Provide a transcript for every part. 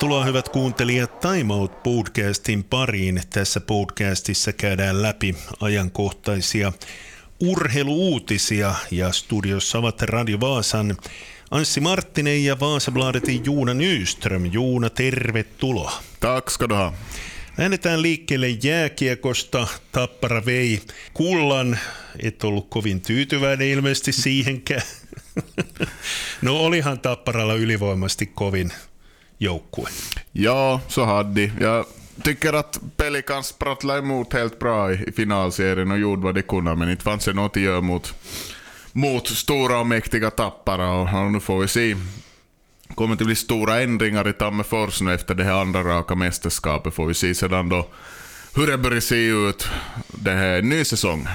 Tervetuloa hyvät kuuntelijat Time Out podcastin pariin. Tässä podcastissa käydään läpi ajankohtaisia urheiluutisia ja studiossa ovat Radio Vaasan Anssi Marttinen ja Vaasabladetin Juuna Nyström. Juuna, tervetuloa. Tack ska du ha. Lähdetään liikkeelle jääkiekosta. Tappara vei kullan. Et ollut kovin tyytyväinen ilmeisesti siihenkään. No olihan Tapparalla ylivoimasti kovin joukkue. Ja, så hade Jag tycker att Pelicans sprattlade emot helt bra i finalserien och gjorde vad de kunde, men inte fanns det något att göra mot, mot stora och mäktiga tappara. Och, och nu får vi se. Det kommer att bli stora ändringar i Tammerfors nu efter det här andra raka mästerskapet. Får vi se sedan då hur det börjar se ut det här ny säsong.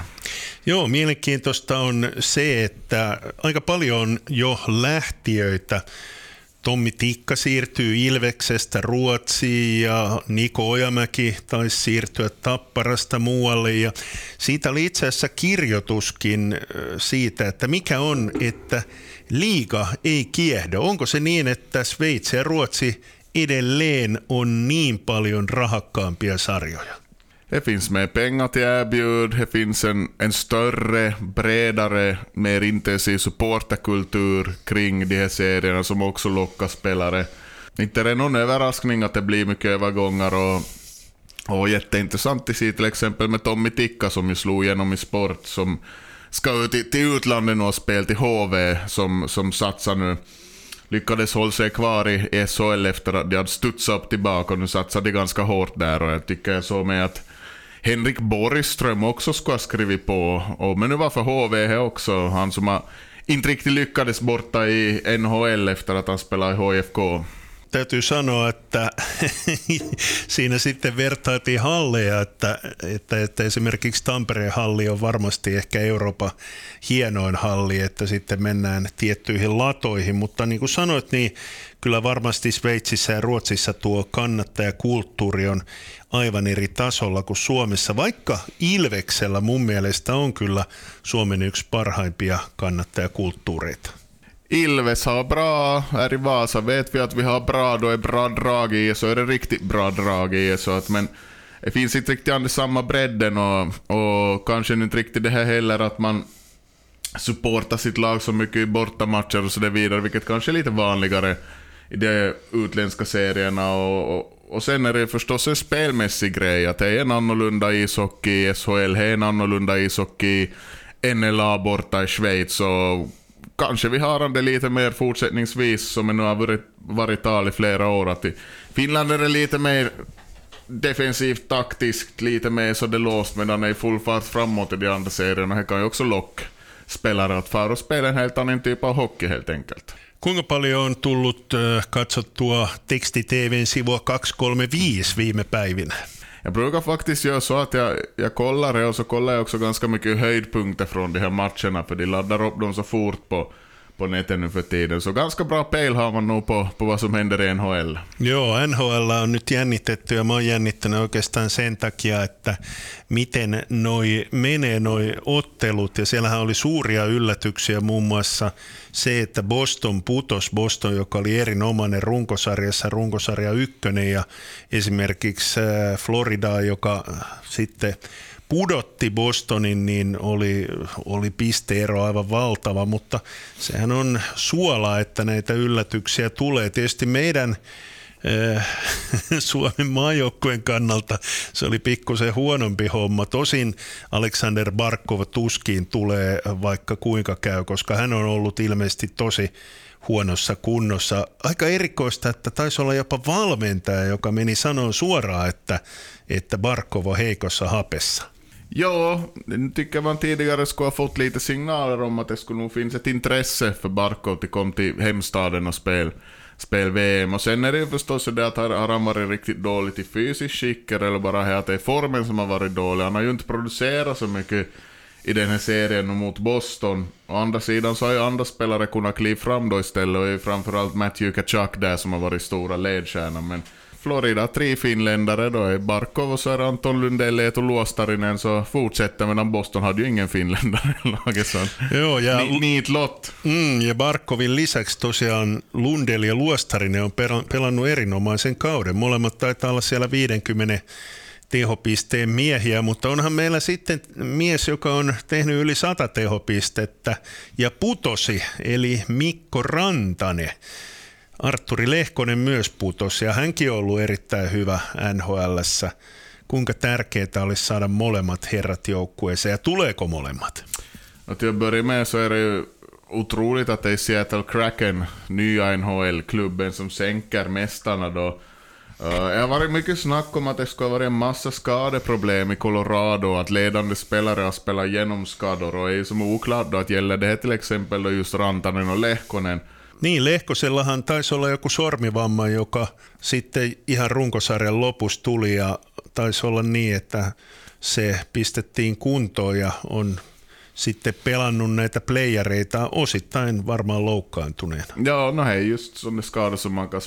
Joo, mielenkiintoista on se, että aika paljon on jo lähtiöitä Tommi Tikka siirtyy Ilveksestä Ruotsiin ja Niko Ojamäki taisi siirtyä Tapparasta muualle ja siitä oli itse asiassa kirjoituskin siitä, että mikä on, että liiga ei kiehdo. Onko se niin, että Sveitsi ja Ruotsi edelleen on niin paljon rahakkaampia sarjoja? Det finns mer pengar till erbjud, det finns en, en större, bredare, mer intensiv supporterkultur kring de här serierna som också lockar spelare. Inte är det någon överraskning att det blir mycket övergångar och, och jätteintressant att se till exempel med Tommy Tikka som ju slog igenom i sport som ska ut till, till utlandet och spela till HV som, som satsar nu lyckades hålla sig kvar i SHL efter att de hade studsat upp tillbaka och nu satsar de ganska hårt där och jag tycker jag såg med att Henrik Borgström också skulle ha skrivit på. Och, men nu var för HV också, han som har inte riktigt lyckades borta i NHL efter att han spelade i HFK. Täytyy sanoa, että siinä sitten vertaatiin halleja, että, että, että esimerkiksi Tampereen halli on varmasti ehkä Euroopan hienoin halli, että sitten mennään tiettyihin latoihin, mutta niin kuin sanoit, niin kyllä varmasti Sveitsissä ja Ruotsissa tuo kannattajakulttuuri on aivan eri tasolla kuin Suomessa, vaikka Ilveksellä mun mielestä on kyllä Suomen yksi parhaimpia kannattajakulttuureita. Ilves har bra, här i Vasa vet vi att vi har bra, då är bra drag i så är det riktigt bra drag i så att men det finns inte riktigt samma bredden och, och kanske inte riktigt det här heller att man supportar sitt lag så mycket i bortamatcher och så vidare, vilket kanske är lite vanligare i de utländska serierna. Och, och, och sen är det förstås en spelmässig grej, att det är en annorlunda ishockey i SHL, det är en annorlunda ishockey i NLA borta i Schweiz. Och kanske vi har det lite mer fortsättningsvis, som det nu har varit, varit tal i flera år, att i Finland är det lite mer defensivt, taktiskt, lite mer så det låst, medan det är full fart framåt i de andra serierna. Det kan ju också locka spelare att fara och spela en helt annan typ av hockey helt enkelt. Kuinka paljon on tullut katsottua teksti-TVn sivua 235 viime päivinä? Jag brukar faktiskt göra så att jag, jag kollar det och så kollar jag också ganska mycket höjdpunkter från de här matcherna för de laddar upp dem så fort på, på nätet nu för tiden. Så ganska bra pejl har man nog på, på vad som händer i NHL. Joo, NHL on nyt jännitetty ja mä oon jännittänyt oikeastaan sen takia, että miten noi menee noi ottelut ja siellähän oli suuria yllätyksiä muun muassa se, että Boston putos, Boston joka oli erinomainen runkosarjassa, runkosarja ykkönen ja esimerkiksi äh, Florida, joka sitten pudotti Bostonin, niin oli, oli pisteero aivan valtava, mutta sehän on suola, että näitä yllätyksiä tulee. Tietysti meidän äh, Suomen maajoukkueen kannalta se oli pikkusen huonompi homma. Tosin Alexander Barkov tuskin tulee vaikka kuinka käy, koska hän on ollut ilmeisesti tosi huonossa kunnossa. Aika erikoista, että taisi olla jopa valmentaja, joka meni sanoa suoraan, että, että Barkov on heikossa hapessa. Ja, nu tycker man tidigare skulle ha fått lite signaler om att det skulle nog finnas ett intresse för Barkov att komma till hemstaden och spela spel VM. Och sen är det ju förstås så det att har han varit riktigt dåligt i fysiskt skick eller bara att det är formen som har varit dålig. Han har ju inte producerat så mycket i den här serien mot Boston. Å andra sidan så har ju andra spelare kunnat kliva fram då istället och är framförallt Matthew Kachak där som har varit stora ledstjärnan. Men Florida tre finländare då är Barkov och så är Anton Lundell, Eetu Luostarinen så fortsätter medan Boston hade ju ingen finländare i laget så Joo, ja, ni, niit lott. mm, ja Barkovin lisäksi tosiaan Lundell ja Luostarinen on pela- pelannut erinomaisen kauden. Molemmat taitaa olla siellä 50 tehopisteen miehiä, mutta onhan meillä sitten mies, joka on tehnyt yli 100 tehopistettä ja putosi, eli Mikko Rantanen. Arturi Lehkonen myös putosi ja hänkin on ollut erittäin hyvä NHLssä. Kuinka tärkeää olisi saada molemmat herrat joukkueeseen ja tuleeko molemmat? Och till att börja med så är det ju otroligt att det är Seattle Kraken, nya NHL-klubben, som sänker mästarna då. Uh, det har varit mycket snack om att det ha varit en massa skadeproblem i Colorado, att ledande spelare har spelat genom skador och är som oklart då att gäller det här till exempel då just Rantanen och Lehkonen. Niin, Lehkosellahan taisi olla joku sormivamma, joka sitten ihan runkosarjan lopussa tuli ja taisi olla niin, että se pistettiin kuntoon ja on sitten pelannut näitä playereita osittain varmaan loukkaantuneena. Ja, no är just sådana skador som man kan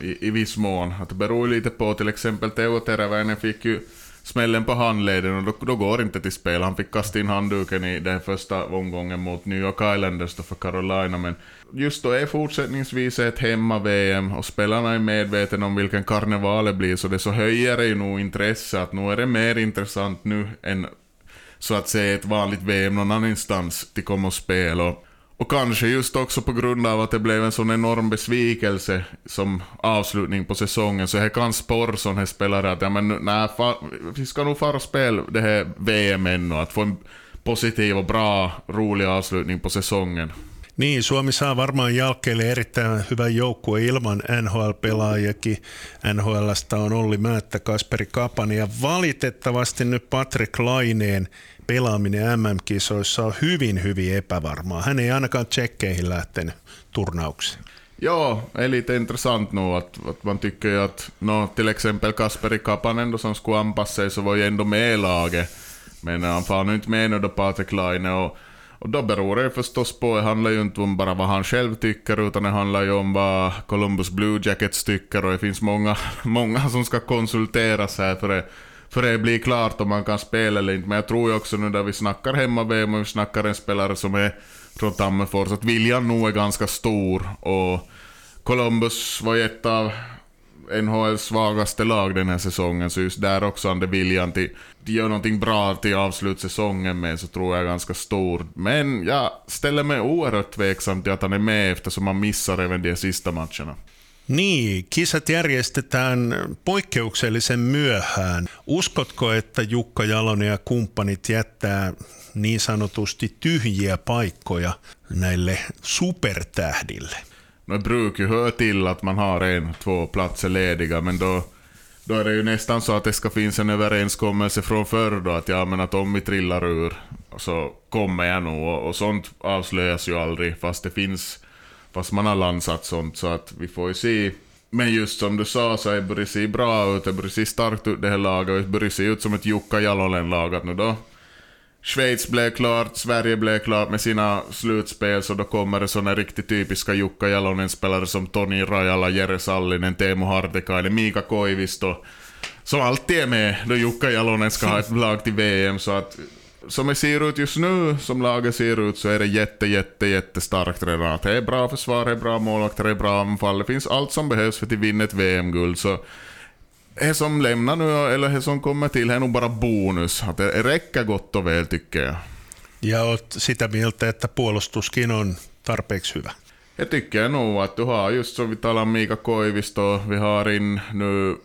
i, i viss mån. Att beror lite på, till exempel Teo Teräväinen fick ju smällen på handleden och då, då går inte till spel. Han fick kasta in handduken i den första omgången mot New York Islanders då för Carolina, men just då är fortsättningsvis ett hemma-VM och spelarna är medvetna om vilken karneval det blir, så det så höjer det ju nog intresse att nu är det mer intressant nu än så att säga ett vanligt VM någon annanstans till komma och spela. Och, och kanske just också på grund av att det blev en sån enorm besvikelse som avslutning på säsongen, så här kan sporra sån här spelare att ja, men, nej, fa, vi ska nog fara och spela det här VM ännu, att få en positiv och bra, rolig avslutning på säsongen. Niin, Suomi saa varmaan jalkeille erittäin hyvän joukkueen ilman NHL-pelaajakin. NHLstä on Olli Määttä, Kasperi Kapani ja valitettavasti nyt Patrick Laineen pelaaminen MM-kisoissa on hyvin, hyvin epävarmaa. Hän ei ainakaan tsekkeihin lähtenyt turnaukseen. Ja, är lite intressant nu att, att man tycker ju att no, till exempel Kasperi Kapanen då som skulle anpassa sig så var ju ändå med i laget. Men han får nu inte med nu då Patrik Laine och, och då beror det förstås på, det handlar ju inte om bara vad han själv tycker utan det handlar ju om vad Columbus Blue Jackets tycker och det finns många, många som ska konsulteras här för det, för det blir klart om man kan spela eller inte. Men jag tror ju också nu när vi snackar hemma-VM och vi snackar en spelare som är från Tammerfors, att viljan nog är ganska stor och Columbus var ju ett av NHLs svagaste lag den här säsongen, så just där också hade viljan till att göra någonting bra till avslutsäsongen med, så tror jag är ganska stor. Men jag ställer mig oerhört tveksam till att han är med eftersom han missar även de sista matcherna. Niin, kisat järjestetään poikkeuksellisen myöhään. Uskotko, että Jukka Jalonen ja kumppanit jättää niin sanotusti tyhjiä paikkoja näille supertähdille? Det brukar ju höra till att man har en, två platser lediga, men då, då är det ju nästan så att det ska finnas en överenskommelse från förr då, att ja men att om vi trillar ur så kommer jag nog, och, och sånt avslöjas ju aldrig, fast det finns, fast man har lansat sånt, så att vi får ju se. Men just som du sa så är börjar se bra ut, det börjar se starkt ut det här laget, och det börjar se ut som ett Jukka Jalonen-lag, att nu då Schweiz blev klart, Sverige blev klart med sina slutspel, så då kommer det såna riktigt typiska Jukka Jalonen-spelare som Toni Rajala, Jere Sallinen, Teemu Hartikainen, Mika Koivisto, som alltid är med då Jukka Jalonen ska ha ett lag till VM, så att som det ser ut just nu, som laget ser ut, så är det jätte, jätte, jättestarkt redan. Att det är bra försvar, det är bra målvakter, det är bra anfall, det finns allt som behövs för att vinna ett VM-guld, så det som lämnar nu, eller det som kommer till, är nog bara bonus. Att det räcker gott och väl tycker jag. Ja oot sitä mieltä, että puolustuskin on tarpeeksi hyvä. Jag tycker nog att du har just som vi talar om Mika Koivisto, vi har in nu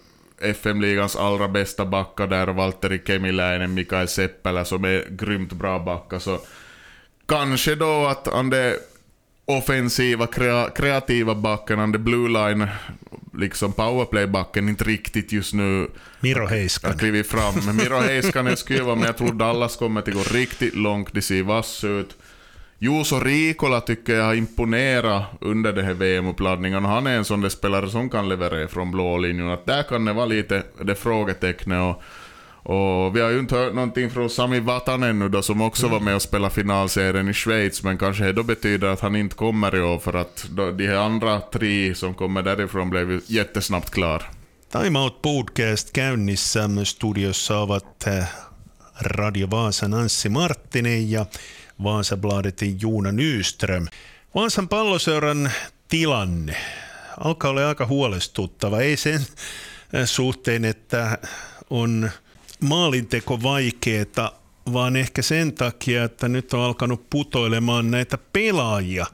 FM-ligans allra bästa backar där, Valtteri Kemiläinen, Mikael Seppälä som är grymt bra backar, så kanske då att han det offensiva, krea, kreativa backen, han det blue line, liksom powerplay-backen, inte riktigt just nu Miro Heiskanen. klivit fram. Miro Heiskanen skulle vara, men jag tror Dallas kommer att gå riktigt långt, de ser vass ut. Juuso Riikola tycker jag har imponerat under det här VM-uppladdningen. Han är en sån där spelare som kan leverera från blå linjen. Att där kan det vara lite det frågetecknet. Och, och vi har ju inte hört någonting från Sami Vatanen nu då, som också var med och spelade finalserien i Schweiz, men kanske det då betyder att han inte kommer i år, för att då, de här andra tre som kommer därifrån blev ju jättesnabbt klar. Time Out Podcast käynnissä. Studiossa ovat eh, Radio Vaasan Anssi Marttinen ja Vaasabladetin Juuna Nyström. Vaasan palloseuran tilanne alkaa olla aika huolestuttava. Ei sen suhteen, että on maalinteko vaikeeta, vaan ehkä sen takia, että nyt on alkanut putoilemaan näitä pelaajia.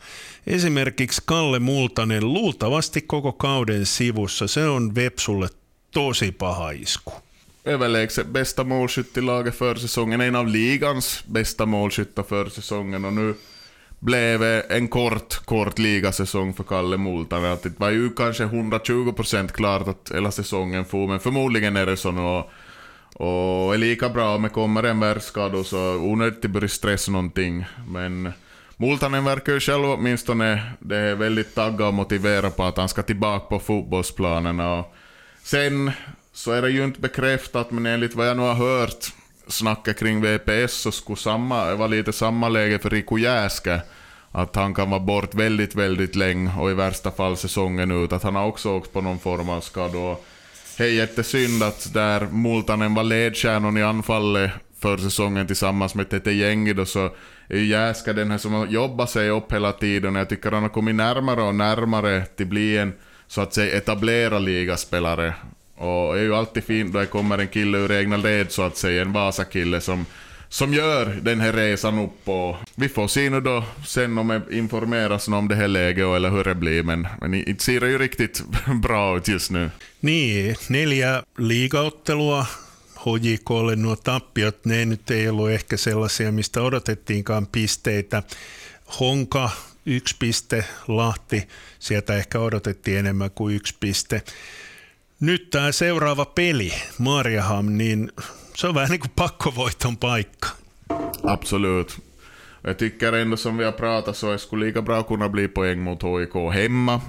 Esimerkiksi Kalle Multanen luultavasti koko kauden sivussa. Se on Vepsulle tosi paha isku. Överlägset bästa målskytt i laget för säsongen, en av ligans bästa målskyttar för säsongen och nu blev en kort, kort ligasäsong för Kalle Multanen. det var ju kanske 120% klart att hela säsongen får, men förmodligen är det så nu. Och, är lika bra om det kommer en världskada så onödigt att börja stressa någonting. Men Multanen verkar ju själv åtminstone det är väldigt taggad och motiverad på att han ska tillbaka på fotbollsplanen. Och sen så är det ju inte bekräftat, men enligt vad jag nu har hört snacket kring VPS så skulle samma, vara lite samma läge för Riku Jäske. Att han kan vara bort väldigt, väldigt länge och i värsta fall säsongen ut. Att han har också åkt på någon form av skada. Det är jättesynd att där Multanen var ledstjärnan i anfallet för säsongen tillsammans med Tete Gängi då så är ju Jäska den här som har jobbat sig upp hela tiden och jag tycker han har kommit närmare och närmare till bli en så att säga etablerad ligaspelare. Och det är ju alltid fint då det kommer en kille ur egna led så att säga, en Vasa-kille som som gör den här resan upp och vi får se nu då sen om det informeras om det här läget eller hur det blir men, men det ser ju riktigt bra ut just nu. Niin, neljä liigaottelua HJKlle nuo tappiot, ne nyt ei ollut ehkä sellaisia, mistä odotettiinkaan pisteitä. Honka yksi piste, Lahti, sieltä ehkä odotettiin enemmän kuin yksi piste. Nyt tämä seuraava peli, Mariaham, niin se on vähän niin kuin pakkovoiton paikka. Absolut. Jag tycker ändå som vi har pratat så skulle lika bra kunna bli poäng mot HIK hemma.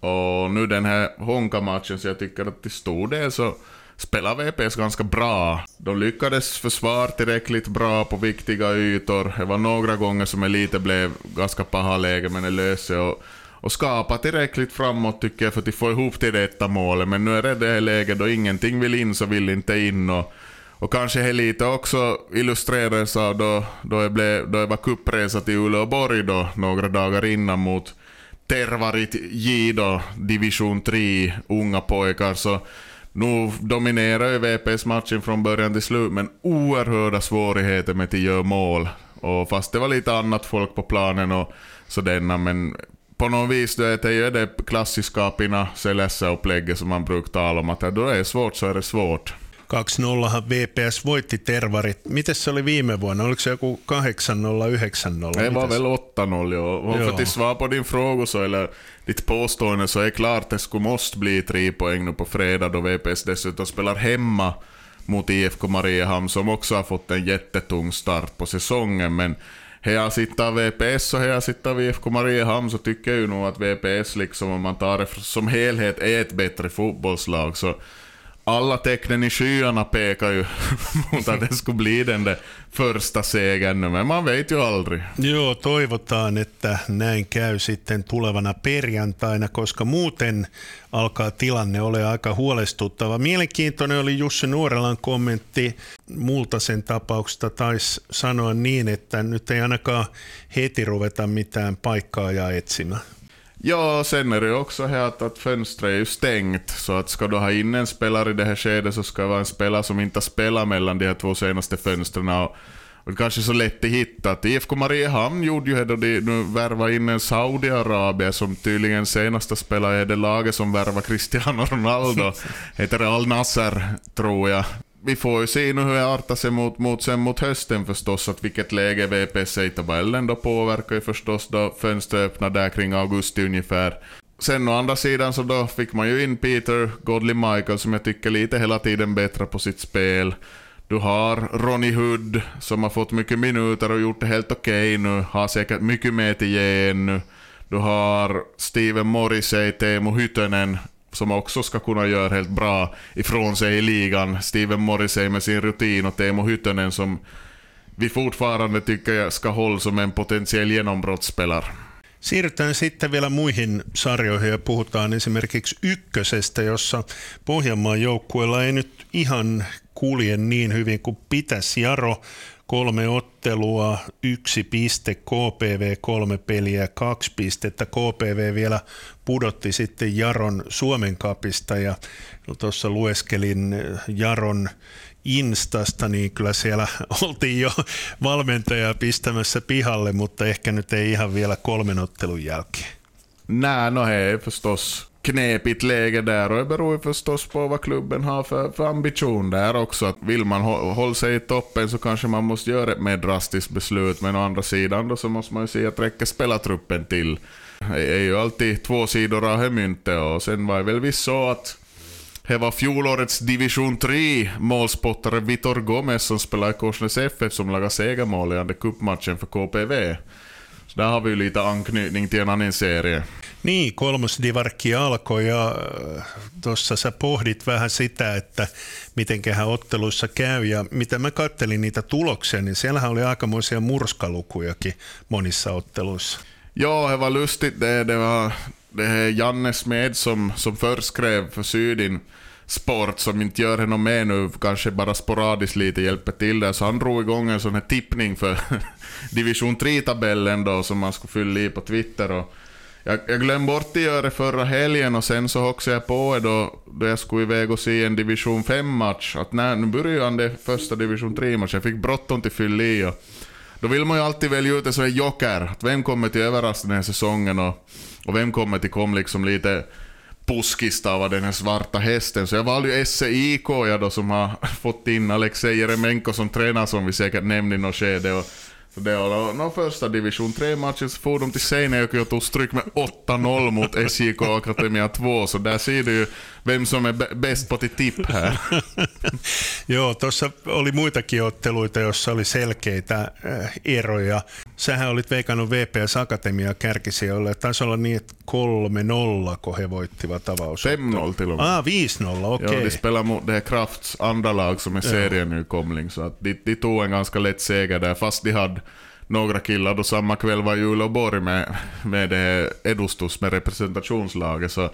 Och nu den här Honka-matchen så jag tycker att till stor del så spelar VPS ganska bra. De lyckades försvara tillräckligt bra på viktiga ytor. Det var några gånger som lite blev ganska paha läge men det löste och, och skapa tillräckligt framåt tycker jag för att få ihop till detta målet. Men nu är det det här läget då ingenting vill in så vill inte in. Och, och kanske här lite också illustrerades av då, då, jag blev, då jag var kuppresa till Uleåborg då, några dagar innan mot Tervarit J då, division 3, unga pojkar. Så nu dominerar ju VPS matchen från början till slut, men oerhörda svårigheter med att göra mål. Och fast det var lite annat folk på planen och sådana, men på något vis då är det ju det klassiskapina Celessa-upplägget som man brukar tala om, att då det är svårt så är det svårt. 2-0 VPS voitti Tervarit. Miten se oli viime vuonna? Oliko se joku 8-0, 9-0? Det var väl 8-0, ja. Och för att svara på din fråga så, eller ditt påstående så är det klart att det skulle måste bli tre poäng nu på fredag då VPS dessutom spelar hemma mot IFK Mariehamn som också har fått en jättetung start på säsongen. Men här jag sitter VPS och här jag sitter IFK Mariehamn så tycker jag ju nog att VPS liksom om man tar det som helhet är ett bättre fotbollslag. Så alla tecknen i skyarna pekar ju mot att det skulle bli den där första segern, men man vet ju aldrig. Joo, toivotaan, että näin käy sitten tulevana perjantaina, koska muuten alkaa tilanne ole aika huolestuttava. Mielenkiintoinen oli Jussi Nuorelan kommentti Multasen tapauksesta, taisi sanoa niin, että nyt ei ainakaan heti ruveta mitään paikkaa ja etsimään. Ja, sen är det också här att, att fönstret är ju stängt, så att ska du ha in en spelare i det här skedet så ska det vara en spelare som inte spelar mellan de här två senaste fönstren. Och, och kanske så lätt att hitta. Att IFK Mariehamn gjorde ju då de nu värvade in en Saudiarabien som tydligen senaste spelare i det laget som värvade Cristiano Ronaldo. Heter Al Nasser, tror jag vi får ju se nu hur det artar sig mot, mot, sen mot hösten förstås, att vilket läge VPC är i tabellen då påverkar ju förstås då fönstret öppnar där kring augusti ungefär. Sen å andra sidan så då fick man ju in Peter Godley Michael som jag tycker lite hela tiden bättre på sitt spel. Du har Ronny Hood som har fått mycket minuter och gjort det helt okej okay nu, har säkert mycket mer till ge ännu. Du har Steven Morrissey, Teemu Hytönen som också ska kunna göra helt bra ifrån sig i ligan. Steven Morrissey med sin rutin och Teemu Hyttönen som vi fortfarande tycker jag ska hålla som en potentiell genombrottsspelare. Siirrytään sitten vielä muihin sarjoihin ja puhutaan esimerkiksi ykkösestä, jossa Pohjanmaan joukkueella ei nyt ihan kulje niin hyvin kuin pitäisi. Jaro kolme ottelua, yksi piste, KPV kolme peliä, kaksi pistettä. KPV vielä pudotti sitten Jaron Suomen kapista ja tuossa lueskelin Jaron Instasta, niin kyllä siellä oltiin jo valmentajaa pistämässä pihalle, mutta ehkä nyt ei ihan vielä kolmen ottelun jälkeen. Nej, no hej förstås knepigt läge där och det beror ju förstås på vad klubben har för, för ambition där också. Att vill man hålla sig i toppen så kanske man måste göra ett mer drastiskt beslut, men å andra sidan då så måste man ju se att räcker spelartruppen till. Det är ju alltid två sidor av myntet och sen var det väl visst så att det var fjolårets division 3 målspottare Vitor Gomez som spelade i Korsnäs FF som lagade segermål i andra cupmatchen för KPV. Så där har vi ju lite anknytning till en annan serie. Niin, kolmosdivarkki alkoi ja äh, tuossa sä pohdit vähän sitä, että mitenköhän otteluissa käy ja mitä mä kattelin niitä tuloksia, niin siellähän oli aikamoisia murskalukujakin monissa otteluissa. Joo, det var lustigt. Det, det var det Janne Smed som, som först skrev för Sydin Sport som inte gör honom med nu, kanske bara sporadiskt lite hjälper till där. Så han drog igång en sån här tippning för division 3-tabellen då som man skulle fylla i på Twitter. Och jag, jag glömde bort att göra det förra helgen och sen så hoxade jag på det då, då jag skulle iväg och se en division 5-match. Att när, nu börjar han det första division 3-matchen, jag fick bråttom till fylla i. Och då vill man ju alltid välja ut en sån här joker. Att vem kommer till överraskning den här säsongen och, och vem kommer till kom liksom lite puskista av den här svarta hästen. Så jag valde ju SEIK jag då som har fått in Alexej Jeremenko som tränare som vi säkert nämnde i något skede. Och så det var no, första division 3-matchen så for de till Seinäjoki och tog stryk med 8-0 mot SJK Akademia 2, så där ser du ju vem som är bäst på till tipp här. Joo, tuossa oli muitakin otteluita, joissa oli selkeitä äh, eroja. Sähän olit veikannut VPS Akatemia kärkisijoille. Taisi olla niin, että 3-0, kun he voittivat avaus. 5-0 till och med. Ah, 5-0, okej. Okay. Ja, de spelar mot det Krafts andra lag som är serienykomling, så att de, de tog en ganska lätt seger där, fast de hade några killar då samma kväll var i Uleåborg med, med det Edustus, med representationslaget. Så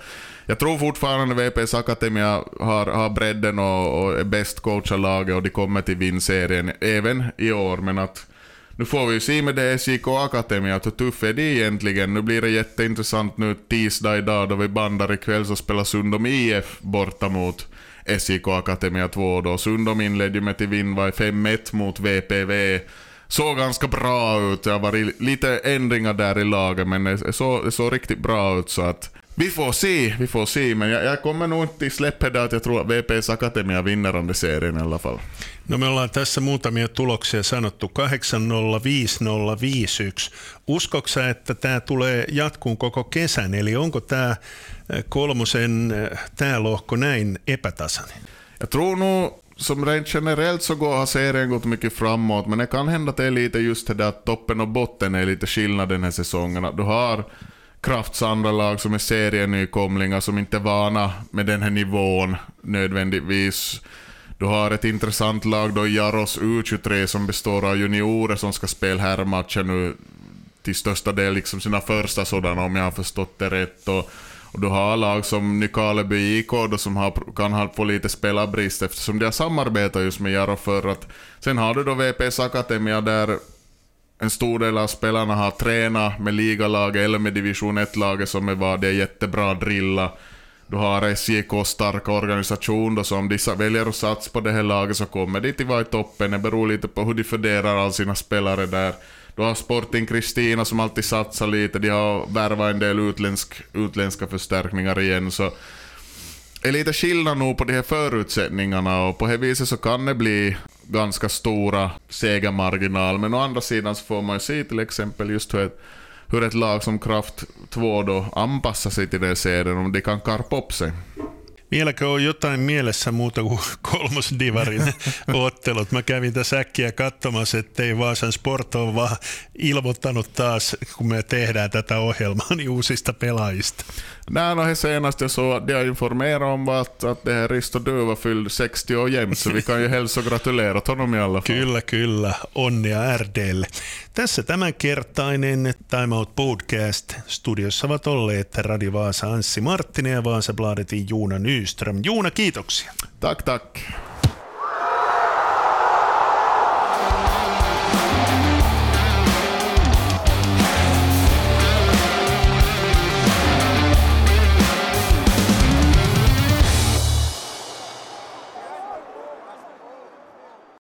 jag tror fortfarande VPS Akademia har, har bredden och, och är bäst coachade laget och de kommer till vinserien även i år. Men att nu får vi ju se med det SJK Akademia, hur tuff är de egentligen? Nu blir det jätteintressant nu tisdag idag då vi bandar ikväll så spelar Sundom IF borta mot SJK Akademia 2 då. Sundom inledde ju med till vinn var 5-1 mot VPV såg ganska bra ut. Det har varit lite ändringar där i laget, men det såg, det såg riktigt bra ut. så att vi får se, vi får se, men jag, jag kommer nog inte släppa det att jag tror att VPS Akatemia vinner den serien i alla fall. No me ollaan tässä muutamia tuloksia sanottu, 8-0, 5-0, 5-1. Uskoksa, että tämä tulee jatkuun koko kesän, eli onko tämä eh, kolmosen eh, tämä lohko näin epätasainen? Jag tror nog som rent generellt så går, har serien gått mycket framåt, men det kan hända att det är lite just det där att toppen och botten är lite skillnad den här säsongen. Att du har Krafts andra lag som är serienykomlingar som inte är vana med den här nivån nödvändigtvis. Du har ett intressant lag då Jaros U23 som består av juniorer som ska spela herrmatcher nu till största del liksom sina första sådana om jag har förstått det rätt. Och och du har lag som Nykarleby IK då som har, kan få lite spelarbrist eftersom de har samarbetat just med Jaro förr. Att, sen har du då VPS Akademia där en stor del av spelarna har tränat med ligalaget eller med division 1-laget som är vad det är jättebra drilla. Du har SJK stark organisation då, så om de väljer att satsa på det här laget så kommer de till vara i toppen. Det beror lite på hur de fördelar alla sina spelare där. Du har Sporting Kristina som alltid satsar lite, de har värvat en del utländsk, utländska förstärkningar igen. Så det är lite skillnad nog på de här förutsättningarna och på det viset så kan det bli ganska stora segermarginal. Men å andra sidan så får man ju se till exempel just hur ett, hur ett lag som Kraft 2 då anpassar sig till den serien, om de kan karpa upp sig. Vieläkö on jotain mielessä muuta kuin kolmosdivarin ottelut? Mä kävin tässä äkkiä katsomassa, ettei Vaasan Sport ole vaan ilmoittanut taas, kun me tehdään tätä ohjelmaa, niin uusista pelaajista. Nej, no, senaste så de har informerat om att, att det här Risto Duva fyllde 60 år jämt, så vi kan ju hälsa gratulera honom i alla fall. Kyllä, kyllä. Onnea RDlle. Tässä tämänkertainen Time Out Podcast. Studiossa ovat olleet Radio Vaasa Anssi Marttinen ja Vaasa Bladetin Juuna Nyström. Juuna, kiitoksia. Tack, tack.